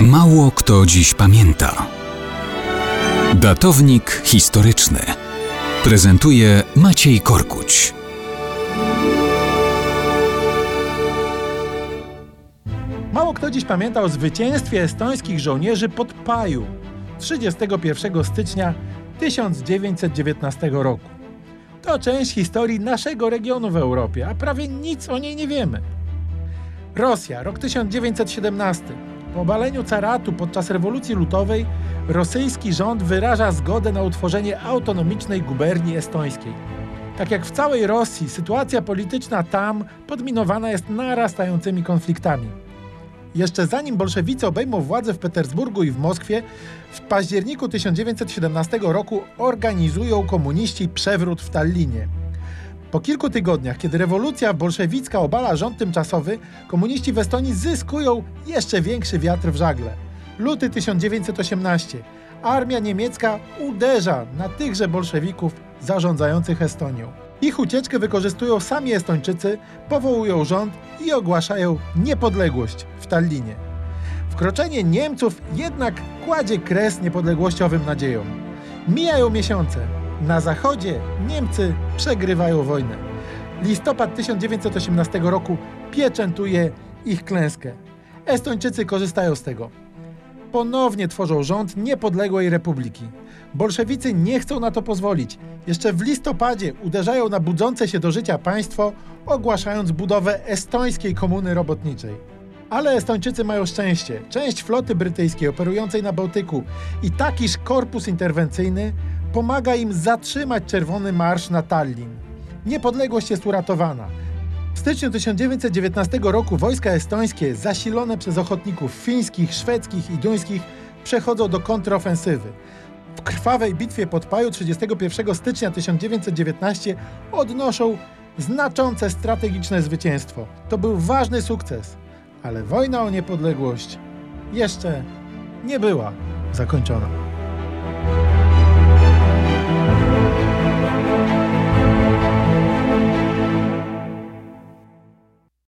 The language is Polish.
Mało kto dziś pamięta. Datownik historyczny prezentuje Maciej Korkuć. Mało kto dziś pamięta o zwycięstwie estońskich żołnierzy pod Paju 31 stycznia 1919 roku. To część historii naszego regionu w Europie, a prawie nic o niej nie wiemy. Rosja, rok 1917. Po obaleniu caratu podczas rewolucji lutowej rosyjski rząd wyraża zgodę na utworzenie autonomicznej guberni estońskiej. Tak jak w całej Rosji, sytuacja polityczna tam podminowana jest narastającymi konfliktami. Jeszcze zanim bolszewicy obejmą władzę w Petersburgu i w Moskwie, w październiku 1917 roku organizują komuniści przewrót w Tallinie. Po kilku tygodniach, kiedy rewolucja bolszewicka obala rząd tymczasowy, komuniści w Estonii zyskują jeszcze większy wiatr w żagle. Luty 1918. Armia niemiecka uderza na tychże bolszewików zarządzających Estonią. Ich ucieczkę wykorzystują sami Estończycy, powołują rząd i ogłaszają niepodległość w Tallinie. Wkroczenie Niemców jednak kładzie kres niepodległościowym nadziejom. Mijają miesiące. Na zachodzie Niemcy przegrywają wojnę. Listopad 1918 roku pieczętuje ich klęskę. Estończycy korzystają z tego. Ponownie tworzą rząd niepodległej republiki. Bolszewicy nie chcą na to pozwolić. Jeszcze w listopadzie uderzają na budzące się do życia państwo, ogłaszając budowę estońskiej komuny robotniczej. Ale Estończycy mają szczęście. Część floty brytyjskiej operującej na Bałtyku i takiż korpus interwencyjny pomaga im zatrzymać Czerwony Marsz na Tallin. Niepodległość jest uratowana. W styczniu 1919 roku wojska estońskie, zasilone przez ochotników fińskich, szwedzkich i duńskich, przechodzą do kontrofensywy. W krwawej bitwie pod Paju 31 stycznia 1919 odnoszą znaczące strategiczne zwycięstwo. To był ważny sukces, ale wojna o niepodległość jeszcze nie była zakończona.